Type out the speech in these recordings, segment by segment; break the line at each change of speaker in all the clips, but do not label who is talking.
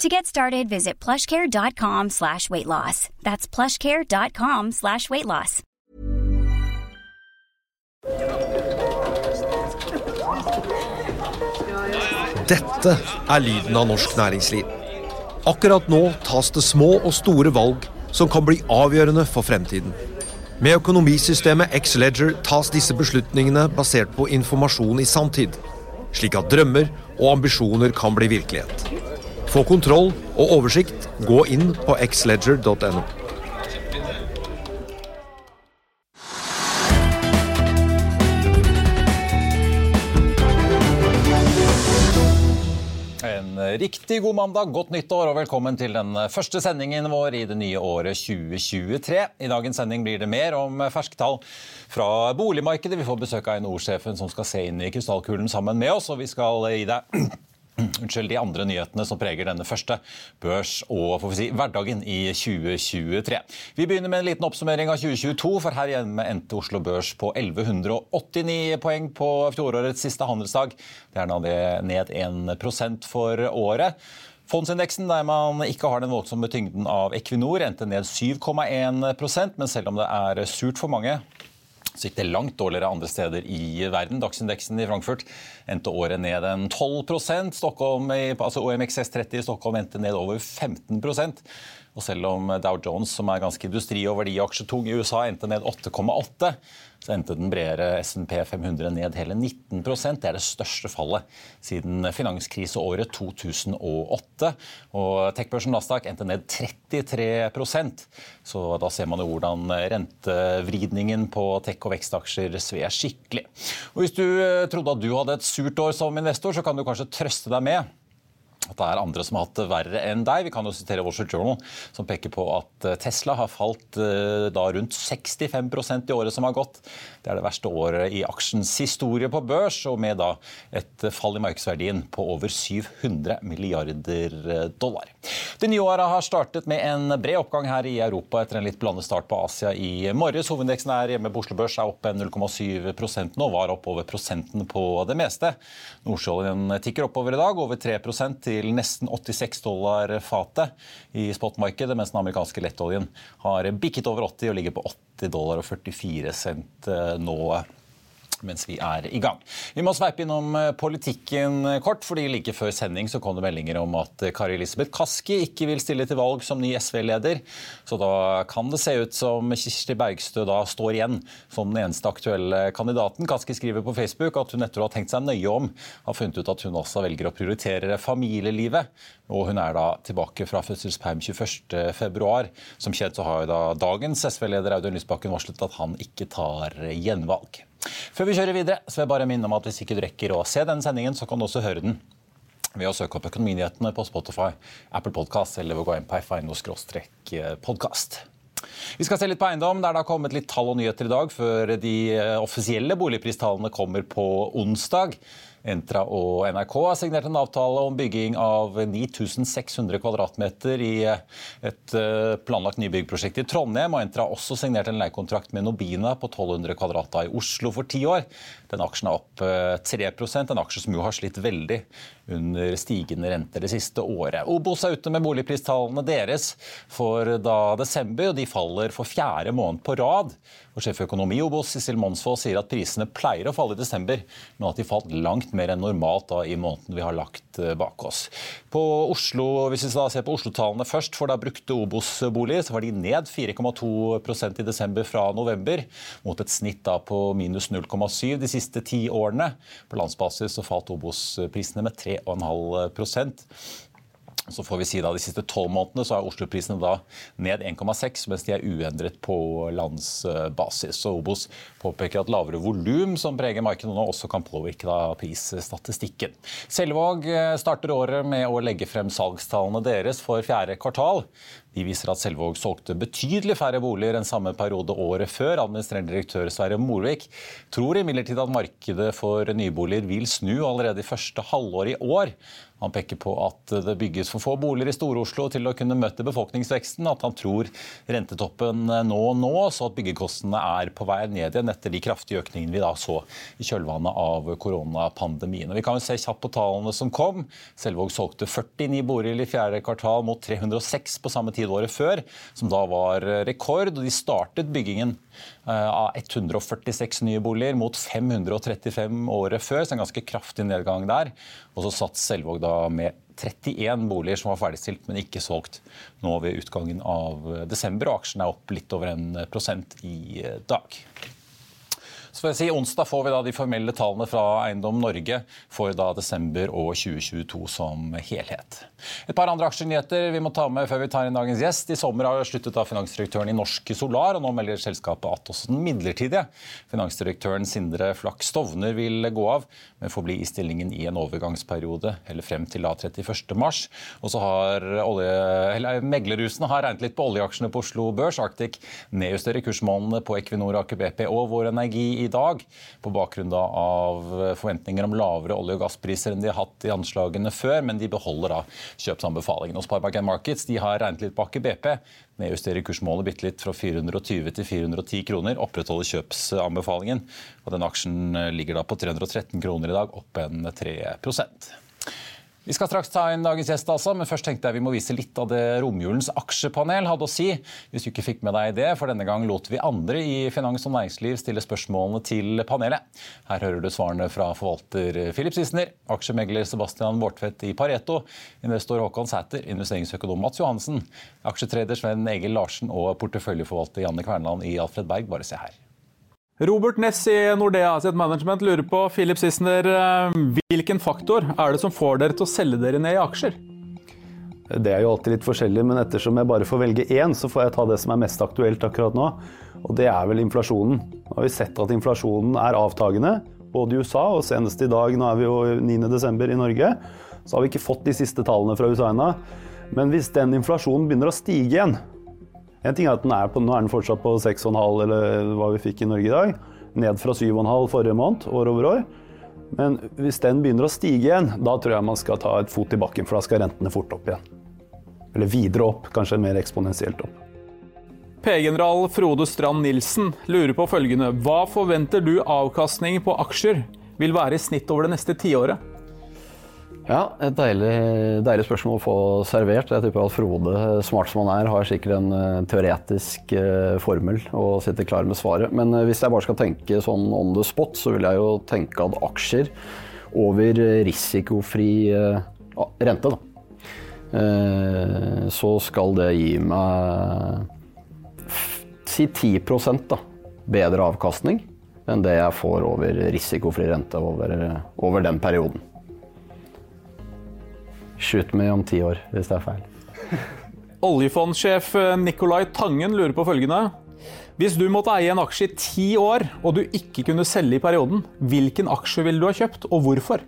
To get started, visit plushcare.com slash weight loss. That's plushcare.com slash weight loss.
Dette er lyden av norsk næringsliv. Akkurat nå tas det små og store valg som kan bli avgjørende for fremtiden. Med økonomisystemet X-Leger tas disse beslutningene basert på informasjon i sanntid, slik at drømmer og ambisjoner kan bli virkelighet. Få kontroll og oversikt, gå inn på xledger.no.
En riktig god mandag, godt nyttår og velkommen til den første sendingen vår i det nye året 2023. I dagens sending blir det mer om fersktall fra boligmarkedet. Vi får besøk av NHO-sjefen som skal se inn i krystallkulen sammen med oss, og vi skal gi deg Unnskyld, de andre nyhetene som preger denne første børs- og si, hverdagen i 2023. Vi begynner med en liten oppsummering av 2022, for her hjemme endte Oslo Børs på 1189 poeng på fjorårets siste handelsdag. Det er ned 1% for året. Fondsindeksen, der man ikke har den voldsomme tyngden av Equinor, endte ned 7,1% men selv om det er surt for mange, så gikk det langt dårligere andre steder i verden. Dagsindeksen i Frankfurt endte året ned en 12% Stockholm, altså OMXS30 i Stockholm endte ned over 15 og selv om Dow Jones, som er ganske industri- og verdiaksjetung i USA, endte ned 8,8, så endte den bredere SMP 500 ned hele 19 Det er det største fallet siden finanskriseåret 2008. Og Tech-børsen Nasdaq endte ned 33% Så da ser man jo hvordan rentevridningen på tech- og vekstaksjer sver skikkelig. Og Hvis du eh, trodde at du hadde et surt år som investor, så kan du kanskje trøste deg med at det er andre som har hatt det verre enn deg. Vi kan jo sitere Wall Street Journal, som peker på at eh, Tesla har falt eh, da rundt 65% i året som har gått. Det er det verste året i aksjens historie på børs, og med da et fall i markedsverdien på over 700 milliarder eh, dollar. Det nye året har startet med en bred oppgang her i Europa etter en litt blandet start på Asia i morges. Hovedindeksen er hjemme på Oslo Børs er opp 0,7% nå, var oppover prosenten på det meste. Nordsjøoljen tikker oppover i dag, over 3 til til nesten 86 dollar fatet i spotmarkedet, mens den amerikanske lettoljen har bikket over 80 og ligger på 80 dollar og 44 cent eh, nå mens vi er i gang. Vi må sveipe innom eh, politikken kort, fordi like før sending så kom det meldinger om at eh, Kari Elisabeth Kaski ikke vil stille til valg som ny SV-leder. Så da kan det se ut som Kirsti Bergstø da står igjen som den eneste aktuelle kandidaten. Kaski skriver på Facebook at hun etter å ha tenkt seg nøye om, har funnet ut at hun også velger å prioritere familielivet. Og hun er da tilbake fra fødselsperm 21.2. Som kjent så har da dagens SV-leder Audun Lysbakken varslet at han ikke tar gjenvalg. Før vi kjører videre, så vil jeg bare minne om at hvis ikke du rekker å se denne sendingen, så kan du også høre den ved å søke opp Økonominyhetene på Spotify, Apple Podcast eller ved å gå inn på fino-podkast. Vi skal se litt på eiendom, der det har kommet litt tall og nyheter i dag før de offisielle boligpristallene kommer på onsdag. Entra og NRK har signert en avtale om bygging av 9600 kvm i et eh, planlagt nybyggprosjekt i Trondheim. Og Entra har også signert en leiekontrakt med Nobina på 1200 kvm i Oslo for ti år. Den aksjen er opp 3 eh, en aksje som jo har slitt veldig under stigende renter det siste året. Obos er ute med boligpristallene deres for da desember, og de faller for fjerde måned på rad. Og Sjeføkonom i Obos Sissel Monsvold sier at prisene pleier å falle i desember, men at de falt langt mer enn normalt da i måneden vi har lagt eh, bak oss. På Oslo, hvis vi ser på Oslo-tallene først, for da brukte Obos-boliger, så var de ned 4,2% i desember fra november, mot et snitt da på minus 0,7 de siste ti årene. På landsbasis så falt Obos-prisene med 3,5 så får vi si da De siste tolv månedene så er Oslo-prisene da ned 1,6, mens de er uendret på landsbasis. Så Obos påpeker at lavere volum som preger markedet nå, også kan påvirke da prisstatistikken. Selvåg eh, starter året med å legge frem salgstallene deres for fjerde kvartal. De viser at Selvåg solgte betydelig færre boliger enn samme periode året før. Administrerende direktør Sverre Morvik tror imidlertid at markedet for nyboliger vil snu allerede i første halvår i år. Han peker på at det bygges for få boliger i Stor-Oslo til å kunne møte befolkningsveksten. At han tror rentetoppen nå nås, og at byggekostnadene er på vei ned igjen etter de kraftige økningene vi da så i kjølvannet av koronapandemien. Og vi kan jo se kjapt på tallene som kom. Selvåg solgte 49 boliger i fjerde kvartal mot 306 på samme tid året før, som da var rekord. og De startet byggingen av 146 nye boliger mot 535 året før, så en ganske kraftig nedgang der. Og så satt Selvåg da med 31 boliger som var ferdigstilt, men ikke solgt nå ved utgangen av desember. Og aksjen er opp litt over en prosent i dag. Så får jeg si, Onsdag får vi da de formelle tallene fra Eiendom Norge for da desember og 2022 som helhet. Et par andre aksjenyheter vi må ta med før vi tar inn dagens gjest. I sommer har sluttet da finansdirektøren i Norsk Solar, og nå melder selskapet at også den midlertidige finansdirektøren Sindre Flak Stovner vil gå av, men får bli i stillingen i en overgangsperiode, eller frem til da 31.3. Og så har olje, meglerhusene har regnet litt på oljeaksjene på Oslo Børs. Arctic nedjusterer kursmålene på Equinor, Aker BP og Vår Energi i dag, på bakgrunn av forventninger om lavere olje- og gasspriser enn de har hatt i anslagene før, men de beholder da kjøpsanbefalingen. Og Sparebank Markets de har regnet litt bak i BP, nedjusterer kursmålet bitte litt fra 420 til 410 kroner, opprettholder kjøpsanbefalingen. og Den aksjen ligger da på 313 kroner i dag, opp en 3 vi skal straks ta inn dagens gjest, altså, men først tenkte jeg vi må vise litt av det romjulens aksjepanel hadde å si. Hvis du ikke fikk med deg det, for denne gang lot vi andre i finans og næringsliv stille spørsmålene til panelet. Her hører du svarene fra forvalter Philip Sissener, aksjemegler Sebastian Bårdtvedt i Pareto, investor Håkon Sæter, investeringsøkonom Mats Johansen, aksjetreder Sven Egil Larsen og porteføljeforvalter Janne Kvernland i Alfred Berg. Bare se her.
Robert Ness i Nordea sitt Management lurer på Philip Sissener, eh, hvilken faktor er det som får dere til å selge dere ned i aksjer?
Det er jo alltid litt forskjellig, men ettersom jeg bare får velge én, så får jeg ta det som er mest aktuelt akkurat nå. Og det er vel inflasjonen. Nå har vi sett at inflasjonen er avtagende, både i USA og senest i dag, nå er vi jo 9.12. i Norge, så har vi ikke fått de siste tallene fra USA ennå. Men hvis den inflasjonen begynner å stige igjen, en ting er at den er på, Nå er den fortsatt på 6,5 eller hva vi fikk i Norge i dag. Ned fra 7,5 forrige måned, år over år. Men hvis den begynner å stige igjen, da tror jeg man skal ta et fot i bakken, for da skal rentene fort opp igjen. Eller videre opp, kanskje mer eksponentielt opp.
P-general Frode Strand Nilsen lurer på følgende. Hva forventer du avkastning på aksjer vil være i snitt over det neste tiåret?
Ja, et deilig, deilig, spørsmål å få servert. Jeg tipper at Frode, smart som han er, har sikkert en uh, teoretisk uh, formel og sitter klar med svaret. Men hvis jeg bare skal tenke sånn on the spot, så vil jeg jo tenke at aksjer over risikofri rente, da. så skal det gi meg si 10 da, bedre avkastning enn det jeg får over risikofri rente over, over den perioden. Skyt meg om ti år, hvis det er feil.
Oljefondsjef eh, Nicolai Tangen lurer på følgende. Hvis du måtte eie en aksje i ti år, og du ikke kunne selge i perioden, hvilken aksje ville du ha kjøpt, og hvorfor?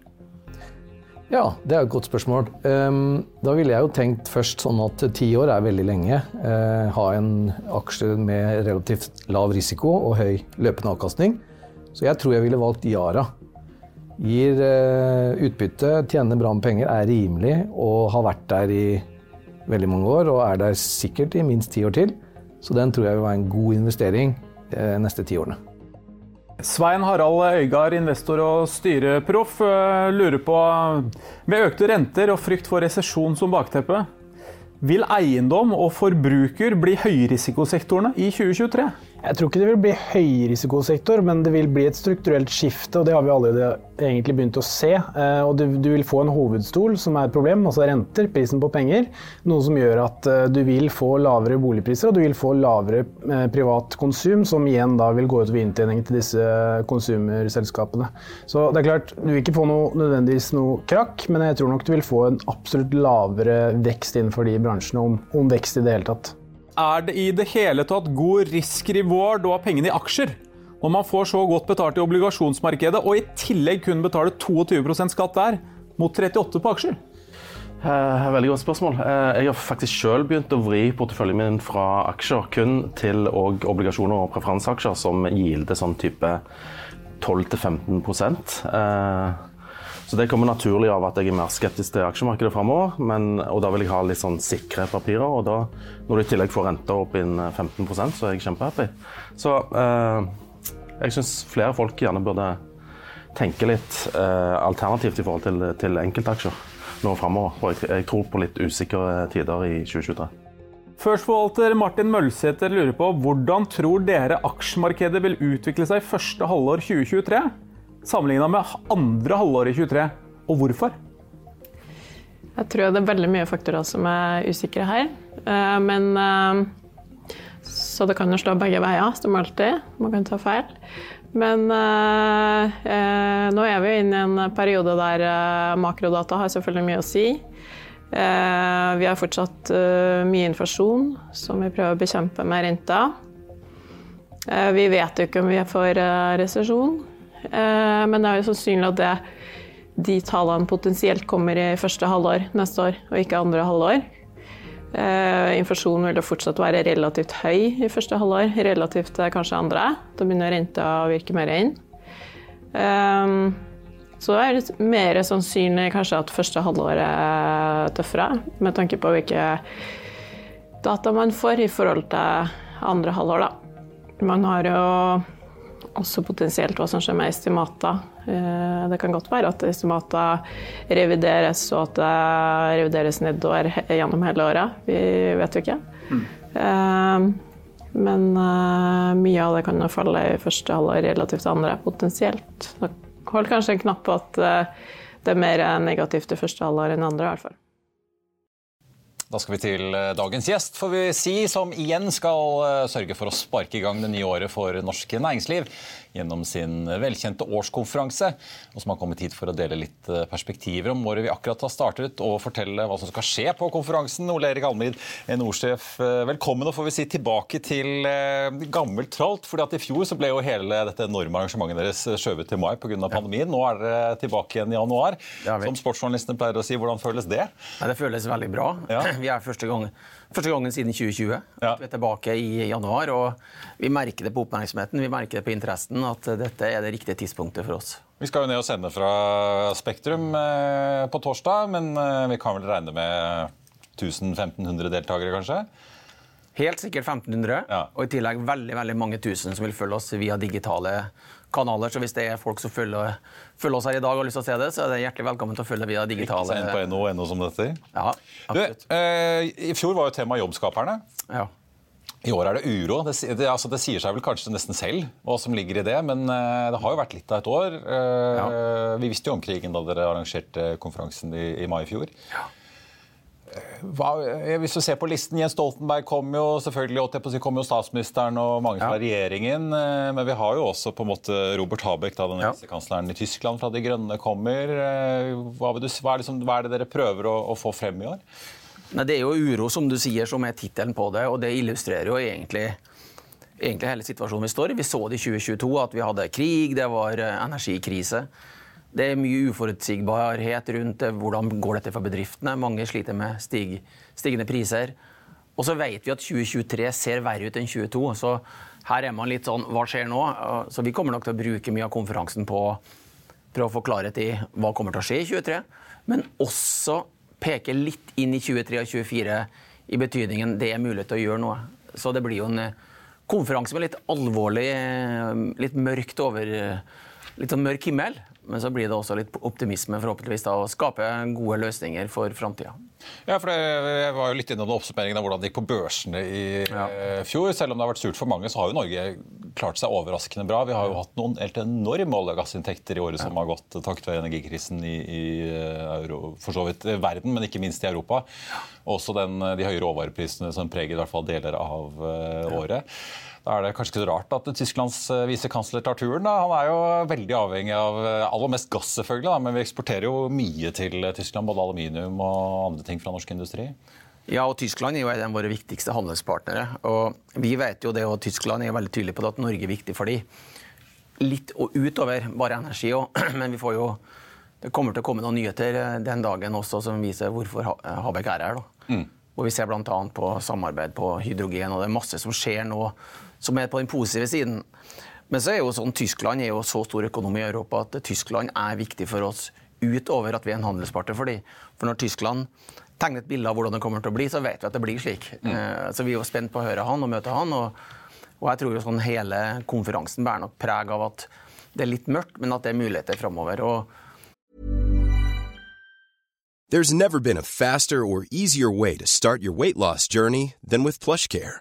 Ja, det er et godt spørsmål. Ehm, da ville jeg jo tenkt først sånn at ti år er veldig lenge. Eh, ha en aksje med relativt lav risiko og høy løpende avkastning. Så jeg tror jeg ville valgt Yara. Gir uh, utbytte, tjener bra med penger, er rimelig og har vært der i veldig mange år. Og er der sikkert i minst ti år til. Så den tror jeg vil være en god investering uh, neste ti årene.
Svein Harald Øygard, investor og styreproff, eh, lurer på Med økte renter og frykt for resesjon som bakteppe, vil eiendom og forbruker bli høyrisikosektorene i 2023?
Jeg tror ikke det vil bli høyrisikosektor, men det vil bli et strukturelt skifte. og Det har vi allerede egentlig begynt å se. Eh, og du, vil få en hovedstol som er et problem, altså renter, prisen på penger. Noe som gjør at eh, du vil få lavere boligpriser og du vil få lavere eh, privat konsum, som igjen da vil gå utover inntjeningen til disse konsumerselskapene. Så det er klart, du vil ikke få noe, nødvendigvis noe krakk, men jeg tror nok du vil få en absolutt lavere vekst innenfor de bransjene, om, om vekst i det hele tatt.
Er det i det hele tatt god risk-reward å ha pengene i aksjer? Når man får så godt betalt i obligasjonsmarkedet, og i tillegg kun betaler 22% skatt der, mot 38 på aksjer?
Eh, veldig godt spørsmål. Eh, jeg har faktisk selv begynt å vri porteføljen min fra aksjer kun til obligasjoner og preferanseaksjer som gilder sånn type 12-15 eh, så Det kommer naturlig av at jeg er mer skeptisk til aksjemarkedet framover. Og da vil jeg ha litt sånn sikre papirer. Og da, når du i tillegg får renta opp inn 15% så er jeg kjempehappy. Så eh, jeg syns flere folk gjerne burde tenke litt eh, alternativt i forhold til, til enkeltaksjer nå framover. For jeg, jeg tror på litt usikre tider i 2023.
Førstforvalter Martin Mølsæter lurer på hvordan tror dere aksjemarkedet vil utvikle seg første halvår 2023? Sammenligna med andre halvår i 23, og hvorfor?
Jeg tror det er veldig mye faktorer som er usikre her. Eh, men eh, Så det kan jo slå begge veier, som alltid. Man kan ta feil. Men eh, nå er vi inne i en periode der makrodata har selvfølgelig mye å si. vi har fortsatt mye inflasjon som vi prøver å bekjempe med renta. vi vet jo ikke om vi får resesjon. Eh, men det er jo sannsynlig at det, de tallene potensielt kommer i første halvår neste år, og ikke andre halvår. Eh, inflasjonen vil jo fortsatt være relativt høy i første halvår, relativt til kanskje andre. Da begynner renta å virke mer inn. Så det er mer sannsynlig kanskje at første halvår er tøffere, med tanke på hvilke data man får i forhold til andre halvår, da. Man har jo også potensielt hva som skjer med estimater. Eh, det kan godt være at estimater revideres, og at det revideres nedover gjennom hele året. Vi vet jo ikke. Mm. Men eh, mye av det kan jo falle i første halvår relativt til andre, potensielt. Hold kanskje en knapp på at det er mer negativt i første halvår enn andre, i hvert fall.
Da skal vi til eh, dagens gjest, får vi si, som igjen skal eh, sørge for å sparke i gang det nye året for norsk næringsliv gjennom sin velkjente årskonferanse, og som har kommet hit for å dele litt eh, perspektiver om året vi akkurat har startet, og fortelle hva som skal skje på konferansen. Ole Erik Almid, NHO-sjef, velkommen og får vi si tilbake til gammelt tralt. fordi at I fjor så ble jo hele dette enorme arrangementet deres skjøvet til mai pga. pandemien. Nå er dere tilbake igjen i januar. Som sportsjournalistene pleier å si, hvordan føles det?
Ja, det føles veldig bra. Ja. Vi er første, gang, første gangen siden 2020. Ja. Vi er tilbake i januar. og Vi merker det på oppmerksomheten vi merker det på interessen at dette er det riktige tidspunktet for oss.
Vi skal jo ned og sende fra Spektrum eh, på torsdag, men eh, vi kan vel regne med 1000-1500 deltakere, kanskje?
Helt sikkert 1500, ja. og i tillegg veldig veldig mange tusen som vil følge oss via digitale kanaler. Så hvis det er folk som følger, følger, oss her i dag og har lyst til å se det, så er det hjertelig velkommen til å følge via digitale
Ikke på NO, NO som dette?
Ja,
absolutt. Du, eh, I fjor var jo tema jobbskaperne.
Ja.
I år er det uro. Det, det, altså, det, sier seg vel kanskje nesten selv hva som ligger i det, men eh, det har jo vært litt av et år. Eh, ja. Vi visste jo om krigen da dere arrangerte konferansen i, i mai i fjor. Ja. Hva, hvis du ser på listen, Jens Stoltenberg kom jo selvfølgelig, kom jo statsministeren og mange fra ja. regjeringen. Eh, men vi har jo også på en måte Robert Habeck, da, den visekansleren ja. i Tyskland fra De Grønne, kommer. Eh, hva, du, hva, er, liksom, hva er, det dere prøver å, å, få frem i år?
Nei, det er jo uro, som du sier, som er tittelen på det. Og det illustrerer jo egentlig, egentlig hele situasjonen vi står i. Vi så det i 2022, at vi hadde krig, det var eh, energikrise. Det er mye uforutsigbarhet rundt hvordan går dette for bedriftene. Mange sliter med stig, stigende priser. Og så vet vi at 2023 ser verre ut enn 2022. Så her er man litt sånn Hva skjer nå? Så vi kommer nok til å bruke mye av konferansen på å prøve å få klarhet i hva kommer til å skje i 2023. Men også peke litt inn i 2023 og 2024 i betydningen det er mulighet til å gjøre noe. Så det blir jo en konferanse med litt alvorlig, litt mørkt over Litt sånn mørk himmel. Men så blir det også litt optimisme forhåpentligvis da, å skape gode løsninger for framtida.
Ja, for Jeg var jo litt innom oppsummeringen av hvordan det gikk på børsene i ja. fjor. Selv om det har vært surt for mange, så har jo Norge klart seg overraskende bra. Vi har jo hatt noen helt enorme olje- og gassinntekter i året som har gått takket være energikrisen i, i euro, for så vidt verden, men ikke minst i Europa. Også den, de høye råvareprisene som preger i hvert fall deler av uh, året. Da er det kanskje ikke så rart at Tysklands eh, visekansler tar turen. Da. Han er jo veldig avhengig av eh, aller mest gass, selvfølgelig, da. men vi eksporterer jo mye til Tyskland. Både aluminium og andre ting fra norsk industri.
Ja, og Tyskland er jo en av våre viktigste handelspartnere. Og vi vet jo det, og Tyskland er veldig tydelig på det, at Norge er viktig for dem. Litt utover bare energi òg, men vi får jo det kommer til å komme noen nyheter eh, den dagen også som viser hvorfor Habek er her. da. Mm. Og Vi ser bl.a. på samarbeid på hydrogen, og det er masse som skjer nå som er på den positive siden. Men så er jo sånn, Tyskland er jo så stor økonomi i Europa at Tyskland er viktig for oss utover at vi er en handelspartner for dem. For når Tyskland tegner et bilde av hvordan det kommer til å bli, så vet vi at det blir slik. Mm. Eh, så vi er jo spent på å høre han og møte han. Og, og jeg tror jo sånn hele konferansen bærer nok preg av at det er litt mørkt, men at det er muligheter framover.
There's never been a faster or easier way to start your weight loss journey than with PlushCare.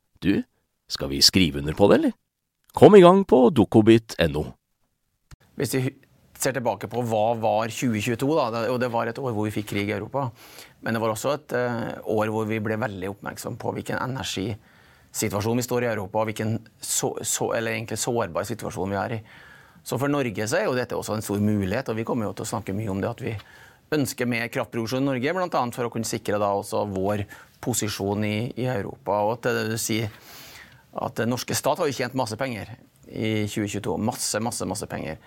du, skal vi skrive under på det, eller? Kom i gang på dokobit.no.
Hvis vi ser tilbake på hva var 2022, da, og det var et år hvor vi fikk krig i Europa, men det var også et uh, år hvor vi ble veldig oppmerksom på hvilken energisituasjon vi står i Europa, og hvilken så, så, sårbar situasjon vi er i. Så for Norge så er jo dette også en stor mulighet, og vi kommer jo til å snakke mye om det at vi ønsker mer kraftproduksjon i Norge, bl.a. for å kunne sikre da også vår posisjon i, i Europa. Og til det du sier at den norske stat har jo tjent masse penger i 2022. Masse, masse, masse penger.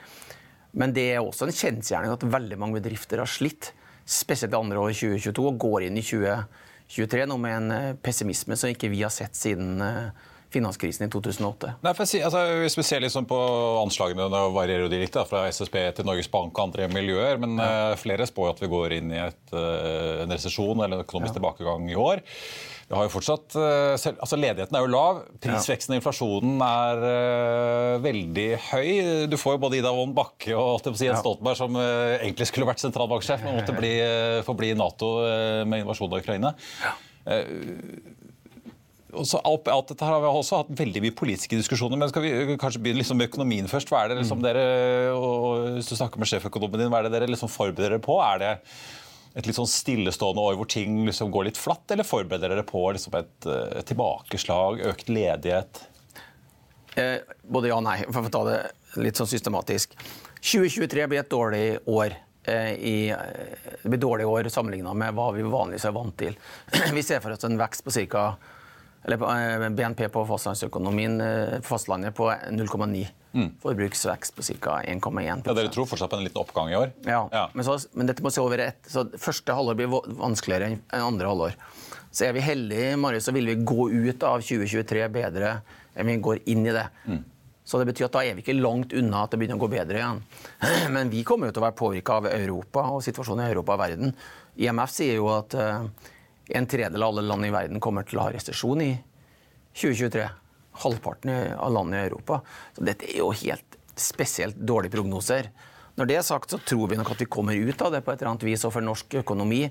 Men det er også en kjensgjerning at veldig mange bedrifter har slitt, spesielt andre år 2022, og går inn i 2023 nå med en eh, pessimisme som ikke vi har sett siden eh, finanskrisen i 2008.
Nei, si, altså, hvis vi ser liksom på anslagene, det varierer de litt da, fra SSB til Norges Bank og andre miljøer, men ja. uh, flere spår at vi går inn i et, uh, en resesjon eller en økonomisk ja. tilbakegang i år. Vi har jo fortsatt, uh, selv, altså Ledigheten er jo lav, prisveksten og inflasjonen er veldig høy. Du får jo både Ida Von Bakke og si, Jens Stoltenberg, som egentlig skulle vært sentralbanksjef, men måtte bli, forbli Nato med invasjonen av Ukraina. Ja og så alt, alt, dette har vi også hatt veldig mye politiske diskusjoner, men skal vi kanskje begynne liksom med økonomien først? Hva er det liksom mm. dere, og Hvis du snakker med sjeføkonomen din, hva er det dere liksom forbereder dere på? Er det et litt sånn stillestående år hvor ting liksom går litt flatt, eller forbereder dere på liksom et, et tilbakeslag, økt ledighet?
Eh, både ja og nei, for å ta det litt sånn systematisk. 2023 blir et dårlig år. Eh, I, eh, det blir dårlig år sammenligna med hva vi vanligvis er vant til. Vi ser for oss en vekst på ca eller eh, BNP på fastlandsøkonomien eh, fastlandet på 0,9. Mm. Forbruksvekst på ca. 1,1
Ja, Dere tror fortsatt på en liten oppgang i år?
Ja, ja. Men, så, men, dette må se over ett. Så Første halvår blir vanskeligere enn andre halvår. Så er vi heldige, Marius, så vil vi gå ut av 2023 bedre enn vi går inn i det. Mm. Så det betyr at da er vi ikke langt unna at det begynner å gå bedre igjen. Men vi kommer jo til å være påvirka av Europa og situasjonen i Europa og verden. IMF sier jo at uh, en tredjedel av alle land i verden kommer til å ha resesjon i 2023. Halvparten av landene i Europa. Så dette er jo helt spesielt dårlige prognoser. Når det er sagt, så tror vi nok at vi kommer ut av det på et eller annet vis. Og for norsk økonomi,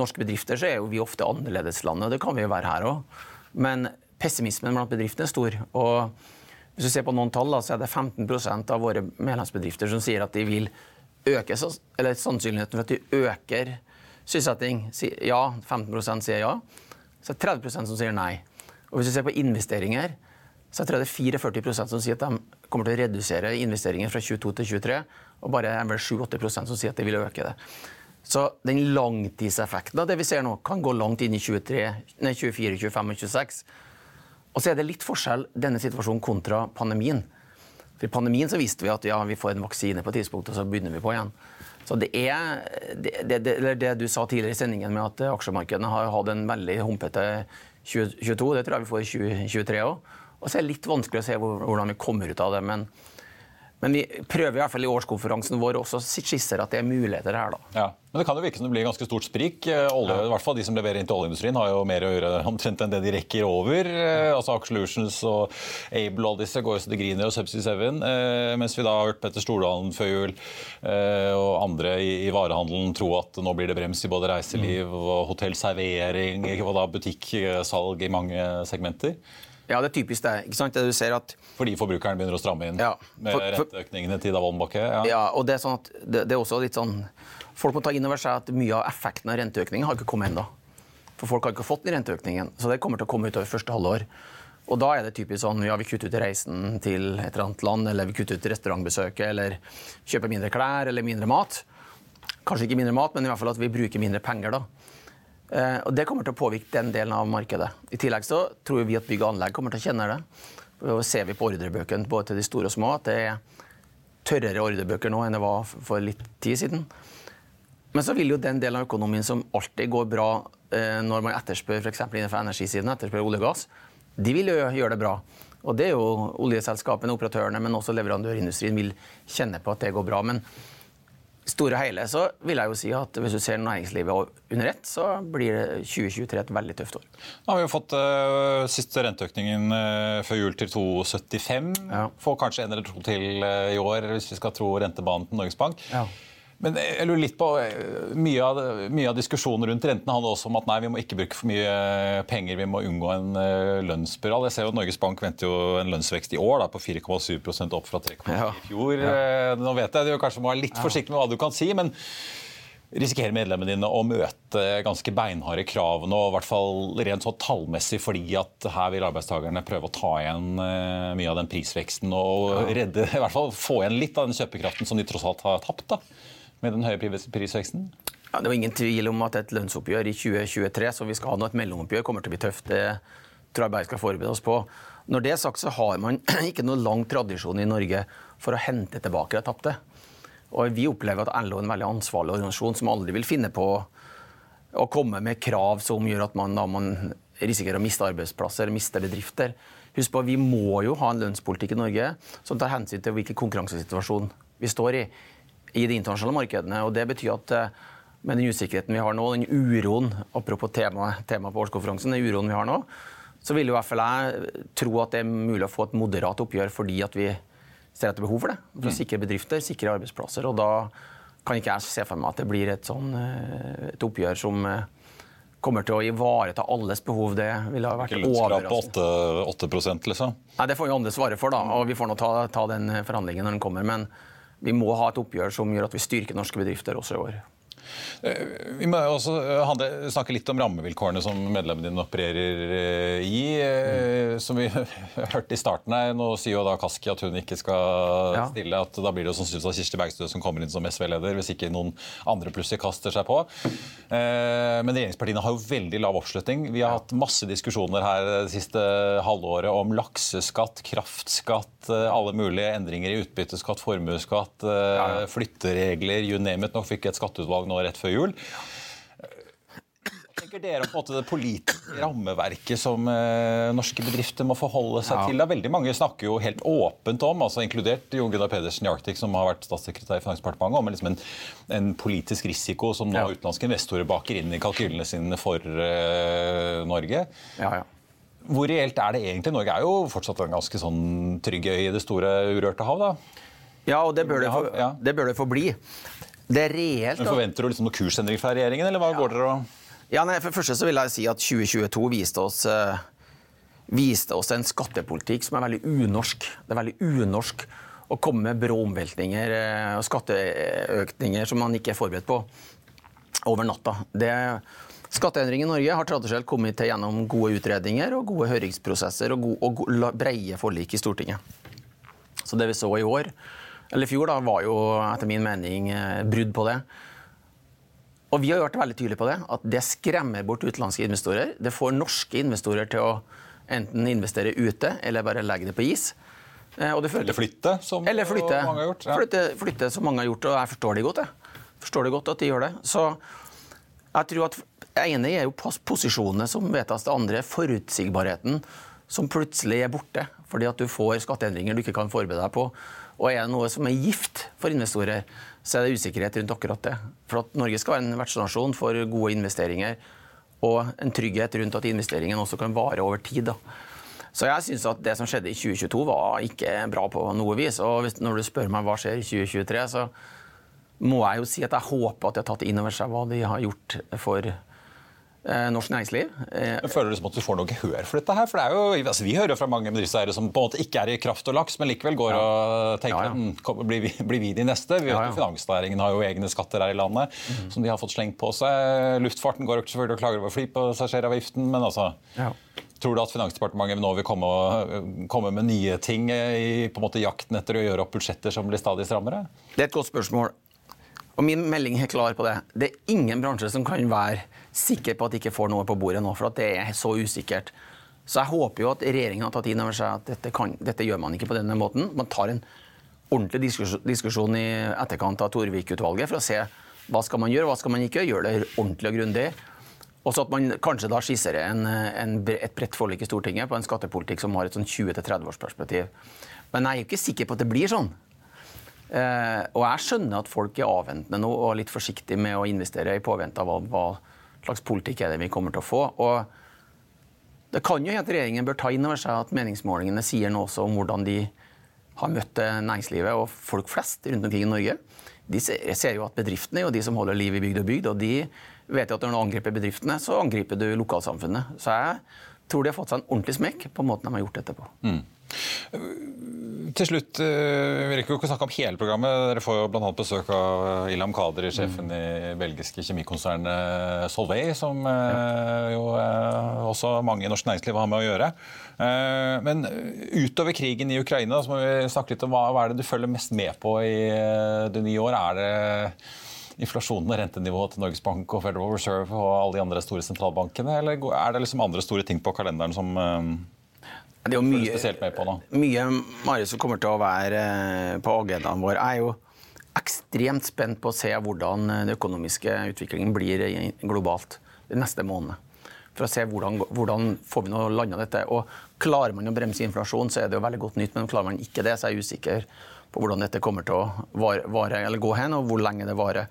norske bedrifter, så er jo vi ofte annerledeslandet. Det kan vi jo være her òg. Men pessimismen blant bedriftene er stor. Og hvis du ser på noen tall, da, så er det 15% av våre medlemsbedrifter som sier at de vil øke, eller sannsynligheten for at de øker sysselsetting. Ja, 15% sier ja. Så er det 30 som sier nei. Og hvis du ser på investeringer, så tror det er 44 som sier at de kommer til å redusere investeringer fra 22 til 23 og bare er vel 7-8 som sier at de vil øke det. Så den langtidseffekten av det vi ser nå, kan gå langt inn i 23, nei, 24, 25 og 26. Og så er det litt forskjell denne situasjonen kontra pandemien. For I pandemien så visste vi at ja, vi får en vaksine på et tidspunkt, og så begynner vi på igjen. Så det er det, det, det, du sa tidligere i sendingen med at aksjemarkedene har hatt en veldig humpete 2022, det tror jeg vi får i 2023 òg. Og så er det litt vanskelig å se hvordan vi kommer ut av det. men men vi prøver i hvert fall i årskonferansen vår også skisser at det er muligheter her. da.
Ja, Men det kan jo virke som det blir ganske stort sprik. Eh, olje, i hvert fall De som leverer inn til oljeindustrien, har jo mer å gjøre omtrent enn det de rekker over. Eh, altså Aksjelutions og Able og disse går jo så det griner, og Subsea 7. Eh, mens vi da har hørt Petter Stordalen før jul eh, og andre i, i, varehandelen tro at nå blir det brems i både reiseliv mm. og hotellservering og da butikksalg i mange segmenter.
Ja, det er typisk det. ikke sant? Det du ser at...
Fordi forbrukeren begynner å stramme inn ja, for, med renteøkningene til Davon Bakke?
Ja. ja, og det er, sånn at det, det, er også litt sånn Folk må ta inn over seg at mye av effekten av renteøkningen har ikke kommet ennå. For folk har ikke fått den renteøkningen. Så det kommer til å komme utover første halvår. Og da er det typisk sånn ja, vi kutter ut reisen til et eller annet land, eller vi kutter ut restaurantbesøket, eller kjøper mindre klær eller mindre mat. Kanskje ikke mindre mat, men i hvert fall at vi bruker mindre penger da. Eh, og Det kommer til å påvirke den delen av markedet. I tillegg så tror vi at bygg og anlegg kommer til å kjenne det. Og ser vi på ordrebøkene både til de store og små at det er tørrere ordrebøker nå enn det var for litt tid siden. Men så vil jo den delen av økonomien som alltid går bra eh, når man etterspør f.eks. innenfor energisiden, etterspør olje og gass, de vil jo gjøre det bra. Og det er jo oljeselskapene, operatørene, men også leverandørindustrien vil kjenne på at det går bra. Men store hele så vil jeg jo si at hvis du ser næringslivet under ett, så blir det 2023 et veldig tøft år.
Nå har vi jo fått uh, siste renteøkningen uh, før jul til 2,75. Ja. Får kanskje en eller to til uh, i år, hvis vi skal tro rentebanen til Norges Bank. Ja. Men jeg lurer litt på, eh, mye av, mye av, diskusjonen rundt rentene handler også om at nei, vi må ikke bruke for mye penger, vi må unngå en uh, lønnsspiral. Jeg ser jo at Norges Bank venter jo en lønnsvekst i år da, på 4,7 opp fra 3,4 ja. i fjor. Ja. Nå vet jeg du kanskje må være litt forsiktig med hva du kan si, men risikerer medlemmene dine å møte ganske beinharde krav nå, i hvert fall rent så tallmessig, fordi at her vil arbeidstakerne prøve å ta igjen mye av den prisveksten og redde, i hvert fall få igjen litt av den kjøpekraften som de tross alt har tapt? da med den høye prisveksten?
Ja, det var ingen tvil om at et lønnsoppgjør i 2023 så vi skal ha nå et mellomoppgjør, kommer til å bli tøft. Det tror jeg bare skal forberede oss på. Når det er sagt, så har man ikke noen lang tradisjon i Norge for å hente tilbake det tapte. Og vi opplever at LO er en veldig ansvarlig organisasjon som aldri vil finne på å komme med krav som gjør at man, da, man risikerer å miste arbeidsplasser, miste bedrifter. Husk på, Vi må jo ha en lønnspolitikk i Norge som tar hensyn til hvilken konkurransesituasjon vi står i i de internasjonale markedene. og Det betyr at eh, med den usikkerheten vi har nå, den uroen apropos temaet tema på årskonferansen, den uroen vi har nå, så vil jo i hvert fall jeg tro at det er mulig å få et moderat oppgjør fordi at vi ser etter behov for det. For å mm. sikre bedrifter, sikre arbeidsplasser. og da kan ikke jeg se for meg at det blir et, sånn, eh, et oppgjør som eh, kommer til å ivareta alles behov. Det ville ha vært
overraskende. På 8, 8 liksom?
Nei, Det får jo andre svare for, da. og Vi får nå ta, ta den forhandlingen når den kommer. men vi må ha et oppgjør som gjør at vi styrker norske bedrifter også i år.
Eh, vi må også eh, snakke litt om rammevilkårene som medlemmene dine opererer eh, i. Mm. Som vi hørte i starten her, Nå sier jo da Kaski at hun ikke skal stille. at Da blir det jo sannsynligvis Kirsti Bergstø som kommer inn som SV-leder, hvis ikke noen andre plutselig kaster seg på. Men regjeringspartiene har jo veldig lav oppslutning. Vi har hatt masse diskusjoner her det siste halvåret om lakseskatt, kraftskatt, alle mulige endringer i utbytteskatt, formuesskatt, flytteregler, you name it. Nå fikk et skatteutvalg nå rett før jul. tenker dere om måte det politiske rammeverket som eh, norske bedrifter må forholde seg
Ja.
til? Da veldig mange snakker jo helt åpent om, altså inkludert Jon Gunnar Pedersen i Arctic, som har vært statssekretær i Finansdepartementet, om liksom en, en politisk risiko som nå utenlandske investorer baker inn i kalkylene sine for eh, Norge. Hvor reelt er det egentlig? Norge er jo fortsatt en ganske sånn trygg øy i det store urørte hav, da.
Ja, og det bør det, for, det, bør det forbli. Det er reelt.
Men. Forventer du liksom noen kursendring fra regjeringen, eller hva går dere og
Ja, nei, for det første så vil jeg si at 2022 viste oss, eh, viste oss en skattepolitikk som er veldig unorsk. Det er veldig unorsk å komme med brå omveltninger eh, og skatteøkninger som man ikke er forberedt på over natta. Det, skatteendring i Norge har tradisjonelt kommet til gjennom gode utredninger og gode høringsprosesser og, gode, og breie forlik i Stortinget. Så det vi så i år, eller i fjor, da, var jo etter min mening eh, brudd på det. Og vi har vært veldig tydelige på det, at det skremmer bort utenlandske investorer. Det får norske investorer til å enten investere ute eller bare legge det på is. Eh, det
Eller flytte, som
eller flytte,
mange har gjort, ja.
flytte, flytte, som mange har gjort, og jeg forstår det godt. Jeg. Forstår det godt at de gjør det. Så jeg tror at ene er jo pos- posisjonene som vedtas, det andre er forutsigbarheten som plutselig er borte fordi at du får skatteendringer du ikke kan forberede deg på. Og er det noe som er gift for investorer, så er det usikkerhet rundt akkurat det. For at Norge skal være en vertsnasjon for gode investeringer og en trygghet rundt at investeringen også kan vare over tid. da. Så jeg syns at det som skjedde i 2022 var ikke bra på noe vis. Og når du spør meg hva skjer i 2023, så må jeg jo si at jeg håper at de har tatt inn over seg hva de har gjort for norsk næringsliv. Jeg
Men Føler du som at du får noe gehør for dette? her? For det er jo, altså Vi hører jo fra mange bedriftseiere som på en måte ikke er i kraft og laks, men likevel går og tenker
Ja, ja.
«Mm, kom, blir, vi, blir vi de neste? Vi vet
Ja, ja.
jo Finansnæringen har jo egne skatter her i landet som de har fått slengt på seg. Luftfarten går selvfølgelig og klager over flypassasjeravgiften, men altså Tror du at Finansdepartementet nå vil komme, komme med nye ting i på en måte jakten etter å gjøre opp budsjetter som blir stadig strammere?
Det er et godt spørsmål. Og min melding er klar på det. Det er ingen bransje som kan være sikker på at de ikke får noe på bordet nå, for at det er så usikkert. Så jeg håper jo at regjeringen har tatt inn over seg at dette, kan, dette gjør man ikke på denne måten. Man tar en ordentlig diskusjon, i etterkant av Torvik-utvalget for å se hva skal man gjøre, hva skal man ikke gjøre. Gjør det ordentlig og grundig. Og så at man kanskje da skisserer en, en, et bredt forlik i Stortinget på en skattepolitikk som har et sånn 20-30-årsperspektiv. Men jeg er jo ikke sikker på at det blir sånn. Eh, og jeg skjønner at folk er avventende nå og litt forsiktige med å investere i påvente av hva, slags politikk er det vi kommer til å få. Og det kan jo hende at regjeringen bør ta inn over seg at meningsmålingene sier noe også om hvordan de har møtt eh, næringslivet og folk flest rundt omkring i Norge. De ser, jo at bedriftene er de som holder liv i bygd og bygd, og de vet jo at når du angriper bedriftene, så angriper du lokalsamfunnet. Så jeg tror de har fått seg en ordentlig smekk på måten de har gjort dette på.
Til slutt, eh, Vi rekker jo ikke å snakke om hele programmet. Dere får jo bl.a. besøk av eh, Ilham Kadri, sjefen i belgiske kjemikonsernet Solvay, som eh, jo også mange i norsk næringsliv har med å gjøre. Men utover krigen i Ukraina så må vi snakke litt om hva, hva er det du følger mest med på i det nye år? Er det inflasjonen og rentenivået til Norges Bank og Federal Reserve og alle de andre store sentralbankene, eller er det liksom andre store ting på kalenderen som
Det er jo mye,
på
mye Marius, som kommer til å være eh, på agendaen vår. Jeg er jo ekstremt spent på å se hvordan den økonomiske utviklingen blir globalt de neste månedene. For å se hvordan, hvordan får vi nå landa dette. Og klarer man å bremse inflasjon, så er det jo veldig godt nytt. Men klarer man ikke det, så er jeg usikker på hvordan dette kommer til å vare, vare eller gå hen, og hvor lenge det varer.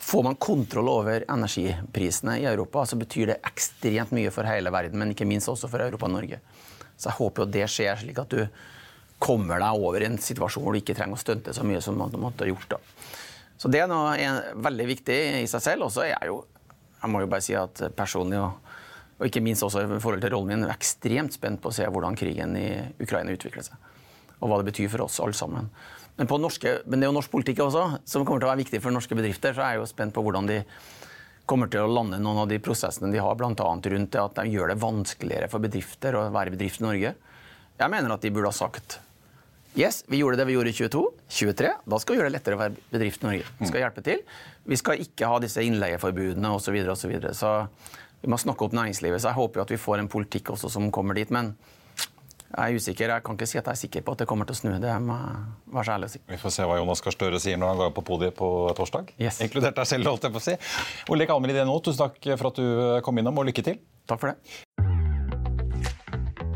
Får man kontroll over energiprisene i Europa, så betyr det ekstremt mye for hele verden, men ikke minst også for Europa og Norge. Så jeg håper jo det skjer, slik at du kommer deg over i en situasjon hvor du ikke trenger å stunte så mye som man måtte ha gjort. da. Så det er noe veldig viktig i seg selv. Og så er jeg jo, jeg må jo bare si at personlig, og, og ikke minst også i forhold til rollen min, er ekstremt spent på å se hvordan krigen i Ukraina utvikler seg. Og hva det betyr for oss alle sammen. Men, norske, men det er jo norsk politikk også, som kommer til å være viktig for norske bedrifter. Så er jeg jo spent på hvordan de kommer til å lande noen av de prosessene de har, bl.a. rundt det at de gjør det vanskeligere for bedrifter å være bedrift i Norge. Jeg mener at de burde ha sagt Yes, vi gjorde det vi gjorde i 22. 23. Da skal vi gjøre det lettere å være bedrift i Norge. Vi skal hjelpe til. Vi skal ikke ha disse innleieforbudene osv. Så, videre, og så, videre. så vi må snakke opp næringslivet. Så jeg håper jo at vi får en politikk også som kommer dit. Men Jeg er usikker. Jeg kan ikke si at jeg er sikker på at det kommer til å snu. Det må jeg være så ærlig å si.
Vi får se hva Jonas Gahr Støre sier når han går på podiet på torsdag. Inkludert deg selv, holdt jeg på å si. Olek Almer i DNO, tusen takk for at du kom innom, og lykke til.
Takk for det.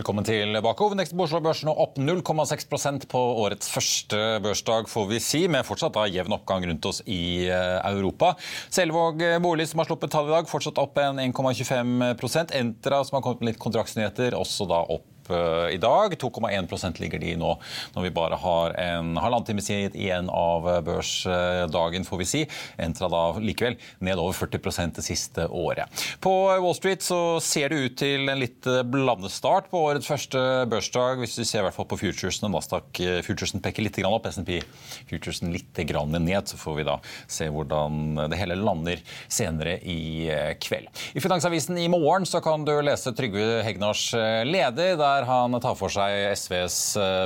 Velkommen til Hovedveksten på Oslo Børs nå opp 0,6% på årets første børsdag, får vi si, med fortsatt da jevn oppgang rundt oss i Europa. Selvåg bolig, som har sluppet tall i dag, fortsatt opp en 1,25% Entra, som har kommet med litt kontraktsnyheter, også da opp i dag. 2,1% ligger de nå, når vi bare har en halvannen time igjen av børsdagen, får vi si. Entra da likevel ned over 40% det siste året. På Wall Street så ser det ut til en litt blandet start på årets første børsdag, hvis vi ser i hvert fall på futuresene. Nasdaq futuresen peker litt opp, SMP futuresen litt ned. Så får vi da se hvordan det hele lander senere i kveld. I Finansavisen i morgen så kan du lese Trygve Hegnars leder. der han tar for seg SVs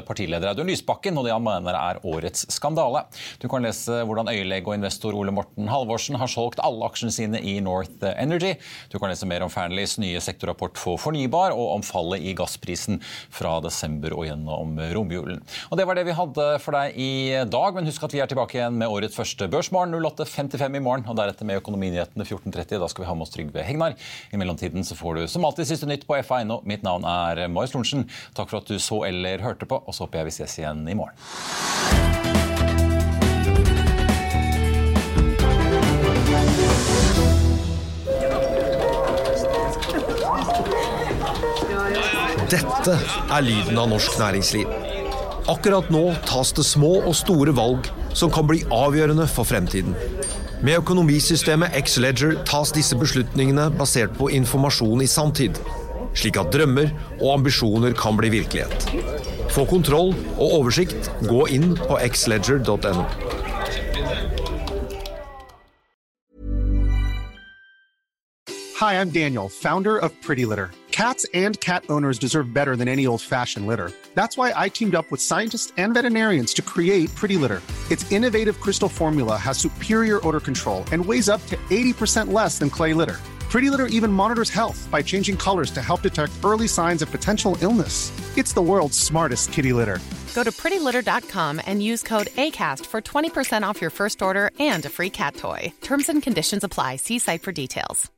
partileder Audun Lysbakken og det han mener er årets skandale. Du kan lese hvordan øyelege og investor Ole Morten Halvorsen har solgt alle aksjene sine i North Energy. Du kan lese mer om Fearnleys nye sektorrapport for fornybar og om fallet i gassprisen fra desember og gjennom romjulen. Og Det var det vi hadde for deg i dag, men husk at vi er tilbake igjen med årets første børsmorgen 08.55 i morgen, og deretter med Økonominyhetene 14.30. Da skal vi ha med oss Trygve Hegnar. I mellomtiden så får du som alltid siste nytt på FA.no. Mitt navn er Marius Lorentzen. Takk for at du så eller hørte på, og så håper jeg vi ses igjen i morgen.
Dette er lyden av norsk næringsliv. Akkurat nå tas det små og store valg som kan bli avgjørende for fremtiden. Med økonomisystemet X-Leger tas disse beslutningene basert på informasjon i sanntid slik at drømmer og ambisjoner kan bli virkelighet. Få kontroll og oversikt, gå inn på xledger.no.
Hi, I'm Daniel, founder of Pretty Litter. Cats and cat owners deserve better than any old-fashioned litter. That's why I teamed up with scientists and veterinarians to create Pretty Litter. Its innovative crystal formula has superior odor control and weighs up to 80% less than clay litter. Pretty Litter even monitors health by changing colors to help detect early signs of potential illness. It's the world's smartest kitty litter.
Go to prettylitter.com and use code ACAST for 20% off your first order and a free cat toy. Terms and conditions apply. See site for details.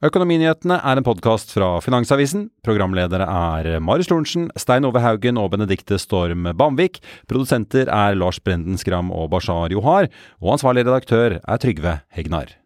Økonominyhetene er en podkast fra Finansavisen. Programledere er Marius Lorentzen, Stein Ove Haugen og Benedikte Storm Bamvik. Produsenter er Lars Brenden Skram og Bashar Johar. Og ansvarlig redaktør er Trygve Hegnar.